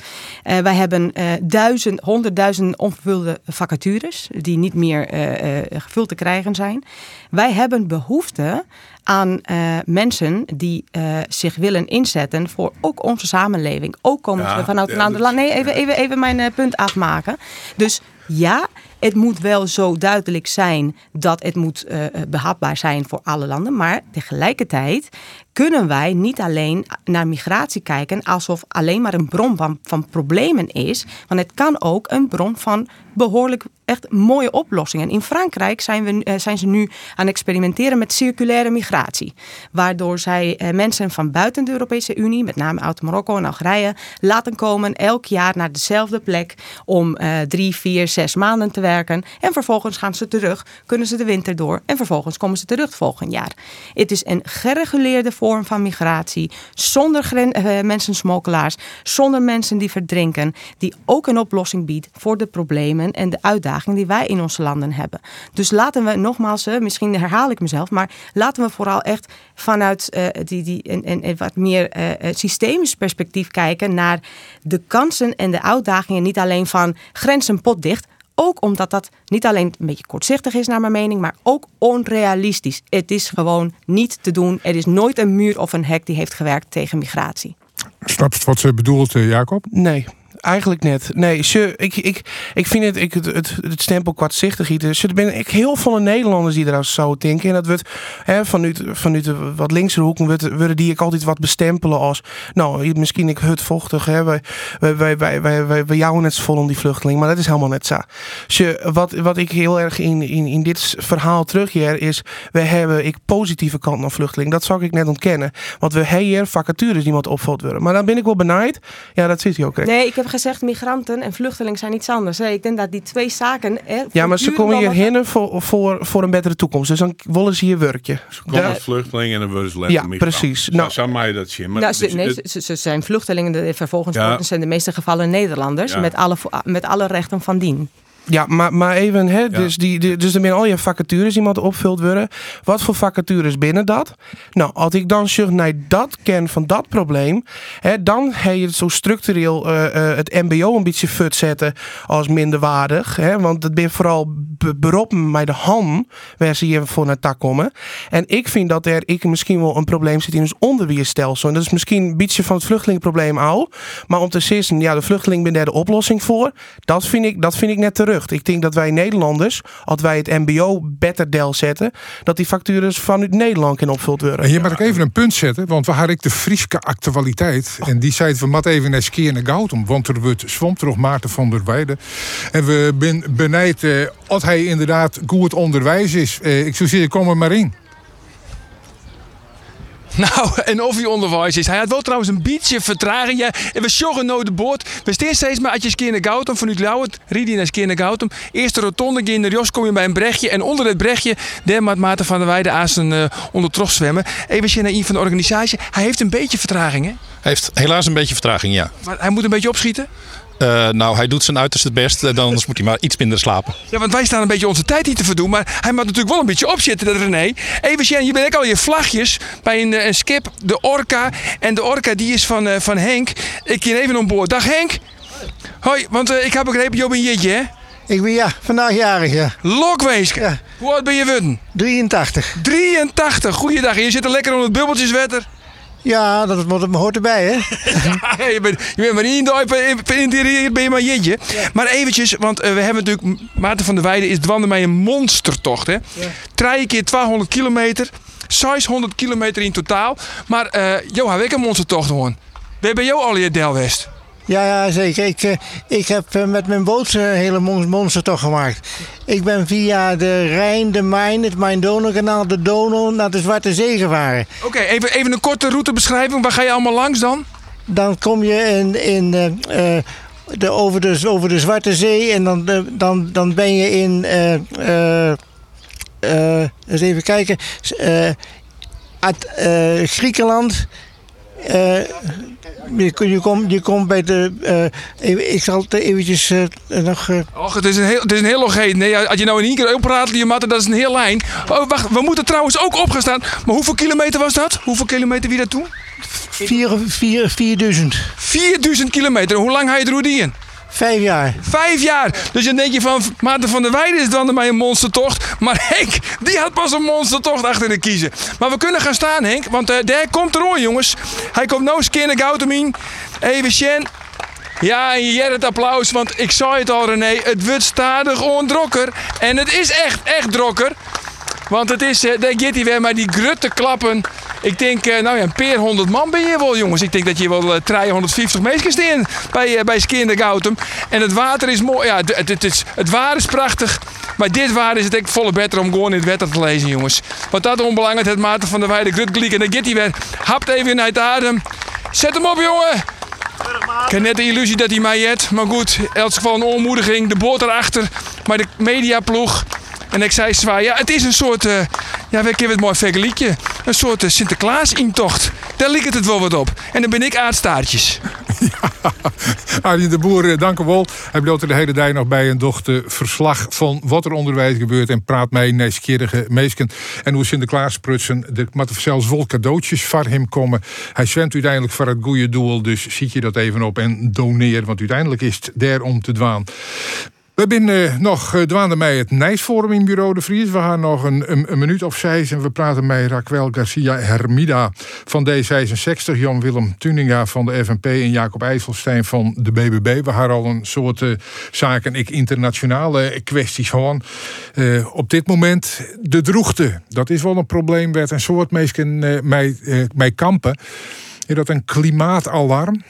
Eh, wij hebben eh duizend, honderdduizend onvervulde vacatures die niet meer eh, eh, gevuld te krijgen zijn. Wij hebben behoefte aan eh, mensen die eh, zich willen inzetten voor ook onze samenleving. Ook komen Ja, ze vanuit een ander land. Nee, even, even, even mijn eh, punt afmaken. Dus ja, het moet wel zo duidelijk zijn dat het moet eh, behapbaar zijn voor alle landen. Maar tegelijkertijd kunnen wij niet alleen naar migratie kijken alsof alleen maar een bron van, problemen is. Want het kan ook een bron van behoorlijk echt mooie oplossingen. In Frankrijk zijn, we, eh, zijn ze nu aan het experimenteren met circulaire migratie. Waardoor zij eh, mensen van buiten de Europese Unie, met name uit Marokko en Algerije, laten komen elk jaar naar dezelfde plek om eh, drie, vier, zes maanden te werken. En vervolgens gaan ze terug, kunnen ze de winter door en vervolgens komen ze terug volgend jaar. Het is een gereguleerde vorm van migratie, zonder eh, mensensmokkelaars, zonder mensen die verdrinken, die ook een oplossing biedt voor de problemen en de uitdagingen die wij in onze landen hebben. Dus laten we nogmaals, eh, misschien herhaal ik mezelf, maar laten we vooral echt vanuit eh, die, die, een, een wat meer systemisch perspectief kijken naar de kansen en de uitdagingen, niet alleen van grenzen potdicht, ook omdat dat niet alleen een beetje kortzichtig is naar mijn mening, maar ook onrealistisch. Het is gewoon niet te doen. Er is nooit een muur of een hek die heeft gewerkt tegen migratie. Snap je wat ze bedoelt, eh, Jacob? Nee, eigenlijk net. Nee, ze, ik, ik, ik vind het, ik, het, het, het stempel kwartzichtig. Er ben ik heel veel Nederlanders die eruit zo denken. En dat wordt hè, vanuit, vanuit de wat linkse hoeken worden die ik altijd wat bestempelen als. Nou, misschien ik hutvochtig. Hè. Wij, wij, wij, wij, wij, wij, wij net vol om die vluchteling. Maar dat is helemaal net zo. Ze, wat, wat ik heel erg in, in, in dit verhaal terugkeer is. We hebben ik positieve kant naar vluchteling. Dat zou ik net ontkennen. Want we hebben vacatures die moeten opgevuld worden. Maar dan ben ik wel benijd. Ja, dat zit hij ook. Nee, ik heb gezegd migranten en vluchteling zijn iets anders. hè. Ik denk dat die twee zaken... Hè, Ja, maar ze komen allemaal- hierheen voor, voor, voor een betere toekomst. Dus dan willen ze hier werkje. Ze komen Ja. als vluchtelingen en dan worden ze Ja, migranten. precies. Zo, Nou- maak je dat zien. Maar Nou, dus, ze, nee, het- ze, ze zijn vluchtelingen. de- Vervolgens Ja. in de meeste gevallen Nederlanders. Ja. Met, alle, met alle rechten van dien. Ja, maar, maar even, hè, dus, die, die- dus er zijn al je vacatures moeten opgevuld worden. Wat voor vacatures binnen dat? Nou, als ik dan zeg naar dat ken van dat probleem, hè, dan heb je het zo structureel eh, eh, het MBO een beetje fut zetten als minderwaardig. Hè, want het ben vooral be- beroepen bij de han waar ze hier voor naar tak komen. En ik vind dat er ik misschien wel een probleem zit in ons onderwijsstelsel. En dat is misschien een beetje van het vluchtelingenprobleem al. Maar om te zeggen, ja, de vluchteling ben daar de oplossing voor. Dat vind ik, dat vind ik net terug. Ik denk dat wij Nederlanders, als wij het MBO beter del zetten, dat die factures vanuit Nederland kunnen opgevuld worden. En hier mag ik even een punt zetten, want we hadden ik de Frieske actualiteit. En die zei, we moeten even naar Skeer naar Goutum, want er wordt zwom terug Maarten van der Weijden. En we ben benijd eh hij inderdaad goed onderwijs is. Eh, ik zou zeggen, kom er maar in. Nou, en of hij onderwijs is. Hij had wel trouwens een beetje vertraging. Ja, en we sjoggen nooit de boord. We staan steeds maar als je Skeer naar Goutum vanuit Lauwert. Ried hij naar Skeer naar Goutum. Eerste rotonde, ging naar Jos, kom je bij een brechtje. En onder het brechtje, daar maakt Maarten van der Weijden aan zijn trog zwemmen. Even naar een van de organisatie. Hij heeft een beetje vertraging, hè? Hij heeft helaas een beetje vertraging, ja. Maar hij moet een beetje opschieten. Eh, nou, hij doet zijn uiterste best. en Anders moet hij maar iets minder slapen. Ja, want wij staan een beetje onze tijd hier te verdoen. Maar hij moet natuurlijk wel een beetje opzitten, dat René. Even zien, je bent ook al je vlagjes bij een, eh, een skip, de Orca. En de Orca die is van, eh, van Henk. Ik hier even om boord. Dag Henk. Hoi, want eh, ik heb begrepen, je bent een jitje, hè? Ik ben ja, vandaag jarig, ja. Ja. Hoe oud ben je worden? 83. 83. Goeiedag. En je zit er lekker onder het bubbeltjeswetter. Ja, dat wordt- hoort erbij, hè? Ja, je, bent, je bent maar niet in de interieur, ben je maar jitje. Maar eventjes, want eh, we hebben natuurlijk... Maarten van der Weijden is dwanden mij een monstertocht, hè? Drie keer 200 kilometer. 600 kilometer in totaal. Maar eh Jo, heb ik een monstertocht gewoon. Waar ben jou al je Delwest? Ja, ja zeker. Ik, eh, ik heb eh, met mijn boot een hele mon- monstertocht gemaakt. Ik ben via de Rijn, de Main, het Main-Donau-kanaal, de Donau naar de Zwarte Zee gevaren. Oké, even, even een korte routebeschrijving. Waar ga je allemaal langs dan? Dan kom je in, in, eh, de, over, de, over de Zwarte Zee en dan, dan, dan ben je in... eh, eh, eens even kijken. Eh, Griekenland. Eh, je, kom- je, komt, je komt bij de. even- ik zal het eventjes eh, nog. eh, Och, het is een heel, het is een heel. Nee, als je nou in één keer opraat, je matten, dat is een heel lijn. Oh, wacht, we moeten trouwens ook opgestaan. Maar hoeveel kilometer was dat? Hoeveel kilometer wie dat toen? vier, vier, 4000. 4000 kilometer. Hoe lang ga je er in? Vijf jaar. Vijf jaar. Dus dan denk je van Maarten van der Weijden is dan mij een monstertocht. Maar Henk, die had pas een monstertocht achter de kiezen. Maar we kunnen gaan staan, Henk. Want eh, daar komt er jongens. Hij komt nou keer naar Gautamien. Even Sjen. Ja, en je het applaus, want ik zei het al René, het wordt stadig ondrokker. En het is echt, echt drokker. Want het is, eh, gaat hij weer maar die grutte klappen. Ik denk, eh, nou ja, een peer 100 man ben je wel, jongens. Ik denk dat je wel eh 350 meisjes staan bij, eh, bij Skinder Gautum. En het water is mooi. Ja, het, het, is, het water is prachtig. Maar dit water is het echt volle beter om gewoon in het wetter te lezen, jongens. Want dat onbelangrijk, het Maarten van der Weijden grutgliek. En dan gaat weer, hapt even de adem. Zet hem op, jongen. Ik heb net de illusie dat hij mij jet. Maar goed, in elk geval een onmoediging. De boot erachter. Maar de mediaploeg. En ik zei zwaar, ja, het is een soort, eh ja, we kennen het mooi vergelijkje. Een soort eh, Sinterklaas-intocht. Daar lijkt het wel wat op. En dan ben ik aardstaartjes. Arjen de Boer, eh, dank u wel. Hij er de hele dag nog bij een dochter verslag van wat er onderwijs gebeurt. En praat mij nieuwsgierige meesken. En hoe Sinterklaas prutsen. Er moeten zelfs wel cadeautjes voor hem komen. Hij zwemt uiteindelijk voor het goede doel. Dus ziet je dat even op en doneer. Want uiteindelijk is het daar om te dwaan. We zijn eh, nog uh, dwaande bij het Nijsforum in Bureau de Vries. We gaan nog een, een, minuut of zes en we praten met Raquel Garcia Hermida van D66, Jan-Willem Tuninga van de FNP en Jacob IJsselstein van de BBB. We gaan al een soort uh, zaken, ik internationale kwesties gewoon. Op dit moment de droegte, dat is wel een probleem werd een soort mensen uh, mij, mij kampen. Is dat een klimaatalarm?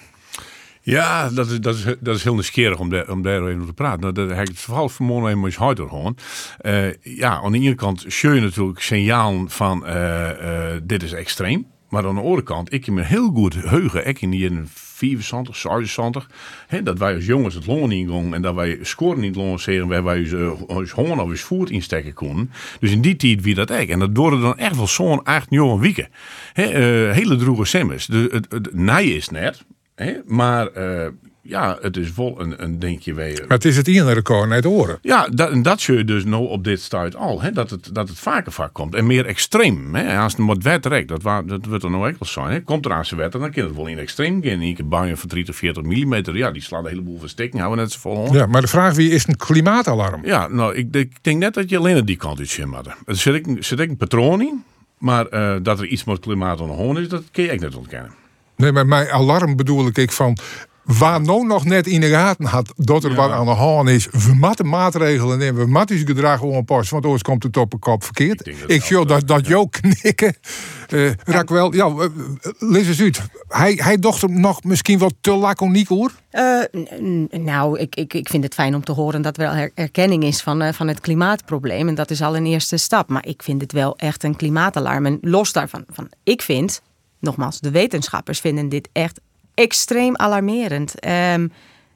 Ja, dat is, dat is, dat is heel nieuwsgierig om, daar, om daar even over te praten. Nou, dat heb ik het vooral vanmorgen even eens hard gewoon. Uh, ja, aan de ene kant zie je natuurlijk signalen van uh, uh, dit is extreem. Maar aan de andere kant, ik heb me heel goed heugen. Ik in die 74, 76. Hè, dat wij als jongens het longen ingongen en dat wij scoren niet lanceren waar wij ons honger of ons voet insteken konden. Dus in die tijd wie dat echt. En dat duurde dan echt wel zo'n acht jaar weken. Hele droege semmers. De, het, het, het is net. He, maar uh, ja, het is wel een, een denkje weer. Maar het is het ene record naar de oren. Ja, dat, en dat zie je dus nou op dit stuit al. Hè, dat, het, dat het vaker vaak komt. En meer extreem. Hè. Als het wat wet dat, wa- dat wordt er nou ook wel zijn. Hè. Komt er aan zijn wet, dan kan het wel in extreem gaan. Ik heb buien van 30, 40 mm. Ja, die slaan een heleboel verstikken. Houden net zo vol. Ja, maar de vraag wie is een klimaatalarm? Ja, nou, ik, ik denk net dat je alleen aan die kant uit zit. maar Er zit ik, zit ik een patroon in. Maar eh, dat er iets met klimaat aan de hand is, dat kun je echt niet ontkennen. Nee, maar mijn alarm bedoel ik van. Waar nou nog net in de gaten had dat er wat aan de hand is, we moeten maatregelen nemen, we moeten ons gedrag aanpassen, want anders komt het op een kop verkeerd. Ik Ik dat wel- dat, dat jou knikken. Eh Raquel, ja, uh, lees eens uit. Hij, hij docht hem nog misschien wat te laconiek hoor. Eh, nou, ik, ik, ik vind het fijn om te horen dat er wel erkenning is van, eh, van het klimaatprobleem. En dat is al een eerste stap. Maar ik vind het wel echt een klimaatalarm. En los daarvan, van, ik vind, nogmaals, de wetenschappers vinden dit echt extreem alarmerend. Ehm,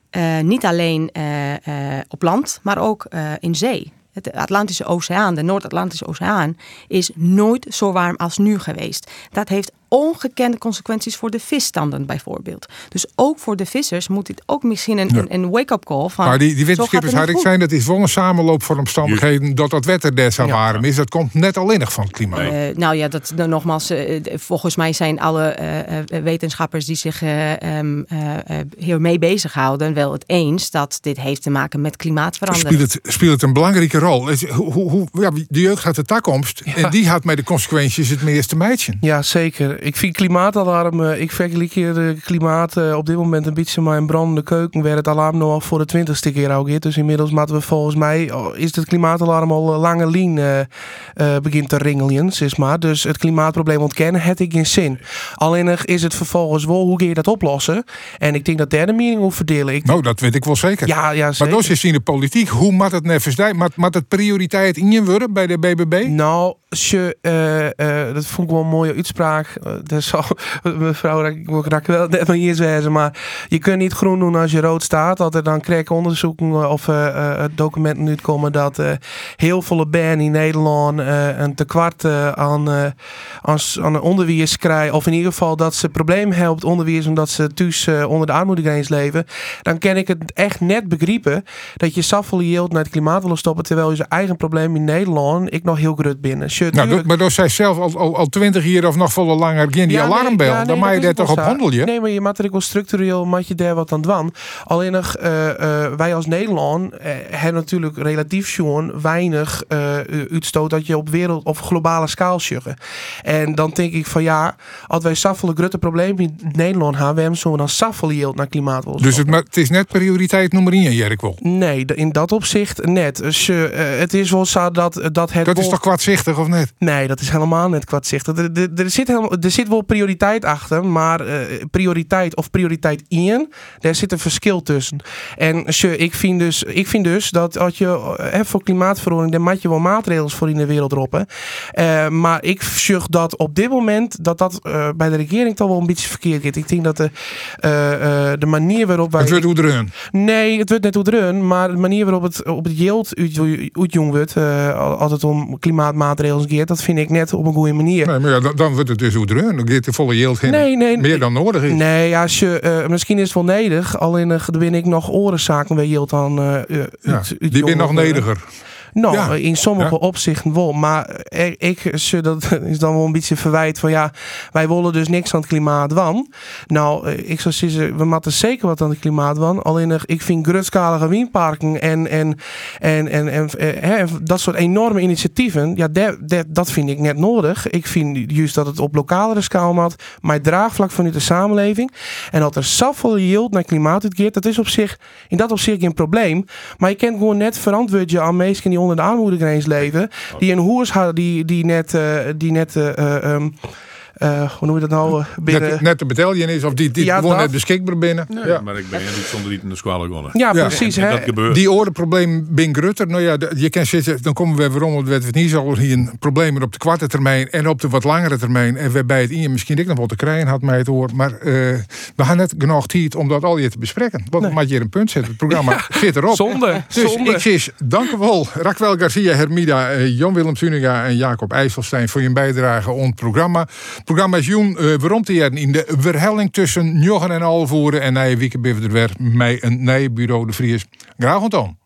eh, niet alleen eh, eh, op land, maar ook in zee. Het Atlantische Oceaan, de Noord-Atlantische Oceaan, is nooit zo warm als nu geweest. Dat heeft ongekende consequenties voor de visstanden bijvoorbeeld. Dus ook voor de vissers moet dit ook misschien een, een, een wake-up call van... maar die, die wetenschappers had ik zijn, dat is wel een samenloop van omstandigheden dat dat wetter des zo warm is. Dat komt net alleen nog van het klimaat. Eh, nou ja, dat, nou, nogmaals, eh, d- volgens mij zijn alle eh, eh, wetenschappers die zich eh, ehm, eh, eh, hiermee bezighouden wel het eens dat dit heeft te maken met klimaatverandering. Speelt het, speelt het een belangrijke rol. Hoe, hoe- ja, de jeugd gaat de toekomst. En die had met de consequenties het meeste meidje. Ja, zeker. Ik vind klimaatalarm, eh, ik vergelijk hier de klimaat eh, op dit moment een beetje met een brandende keuken, waar het alarm nog al voor de twintigste keer ook is. Dus inmiddels moeten we volgens mij, oh, is het klimaatalarm al eh, lange lien eh, eh, begint te ringelen, zeg maar. Dus het klimaatprobleem ontkennen, het ik geen zin. Alleen is het vervolgens wel, hoe ga je dat oplossen? En ik denk dat daar de mening over verdelen. Ik, Nou, dat weet ik wel zeker. ja, ja, maar zeker. dat is in de politiek. Hoe moet het verstaan? Moet, moet het prioriteit in je worden bij de BBB? Nou, je, eh, eh, dat vond ik wel een mooie uitspraak. Eh, dat zal mevrouw ik raak wel net maar hier zeggen, maar je kunt niet groen doen als je rood staat. Dat er dan krijg ik onderzoeken eh, of eh, eh, documenten uitkomen dat eh, heel veel banen in Nederland eh, een tekwart eh, aan, eh, aan, aan onderwijs krijgen. Of in ieder geval dat ze op het onderwijs omdat ze thuis eh, onder de armoedegrens leven. Dan kan ik het echt net begrijpen dat je yield naar het klimaat willen stoppen. Terwijl je zijn eigen probleem in Nederland ik nog heel grut binnen. Nou, maar dat zij zelf al, al, al 20 jaar of nog volle langer geen die Ja, nee, alarmbel. ja, nee, dan mag je dat toch op zo. handelen. Nee, maar je maakt er wel structureel maak je daar wat aan dwan. Alleen nog, eh, eh, wij als Nederland eh, hebben natuurlijk relatief gewoon weinig uitstoot dat je op wereld of globale schaal sjuggen. En dan denk ik van ja, als wij zoveel grote problemen in Nederland hebben, we hebben dan zoveel yield naar klimaat willen Dus het, het is net prioriteit nummer 1, Jerk wel. Nee, in dat opzicht net. Dus, het is wel zo dat, dat het Dat is toch kwartzichtig of net? Nee, dat is helemaal net kwartzichtig. Er, er, er, zit helemaal, er zit wel prioriteit achter, maar eh, prioriteit of prioriteit in, daar zit een verschil tussen. En ik, vind dus, ik vind dus dat als je eh, voor klimaatverandering, daar moet je wel maatregelen voor in de wereld roepen. Eh, maar ik zeg dat op dit moment dat dat bij de regering toch wel een beetje verkeerd gaat. Ik denk dat de, de manier waarop wij... Het wordt hoe erin. Nee, het wordt net hoe erin, maar de manier waarop het op het yield uit- uitjong wordt, als het om klimaatmaatregelen gaat, dat vind ik net op een goede manier. Nee, maar ja, dan, dan wordt het dus hoe erin. Dan gaat de volle yield heen. Nee, nee, Meer dan nodig is. Nee, als je, eh, misschien is het wel nedig, alleen uh, ben ik nog orenzaken waar yield dan. eh, eh, Ja, uit- die ben nog nediger. Nou, Ja. in sommige Ja. opzichten wel. Maar ik, dat is dan wel een beetje verwijt van ja, wij willen dus niks aan het klimaat van. Nou, eh, ik zou zeggen, we moeten zeker wat aan het klimaat van. Alleen ik vind grutskalige windparken en, en, en, en, en eh, hè, dat soort enorme initiatieven, ja, dat, dat, dat vind ik net nodig. Ik vind juist dat het op lokalere schaal moet, maar draagvlak vanuit de samenleving. En dat er zoveel yield naar klimaat uitkeert, dat is op zich, in dat opzicht geen probleem. Maar je kent gewoon net verantwoord je aan mensen die onder de armoedegrens leven. Die een hoers hadden, die, die net, eh, die net eh, eh, hoe noem je dat nou? eh, binnen... Net, net de bataljon is, of die, die Ja, gewoon dat. net beschikbaar binnen. Nee, ja. maar ik ben niet zonder iets in de squale gewonnen. ja, Ja. precies. En hè? dat gebeurt. Die orenprobleem bin Grutter. Nou ja, je kan zitten, dan komen we weer om. Het werd niet zo hier een probleem op de korte termijn en op de wat langere termijn. En waarbij het in misschien ik nog wat te krijgen had mij het hoor. Maar eh, we gaan net genoeg tijd om dat al je te bespreken. Want dan moet je een punt zetten. Het programma zit erop. Zonde, Dus zonde. ik zeg, dank u wel. Raquel Garcia, Hermida, eh, Jan-Willem Tuninga en Jacob IJsselstein voor je bijdrage aan het programma. Programma is uh, waarom jaren in de verhelling tussen Joggen en Alvoeren. En na met een nieuw bureau de Vries. Graag ontdaan.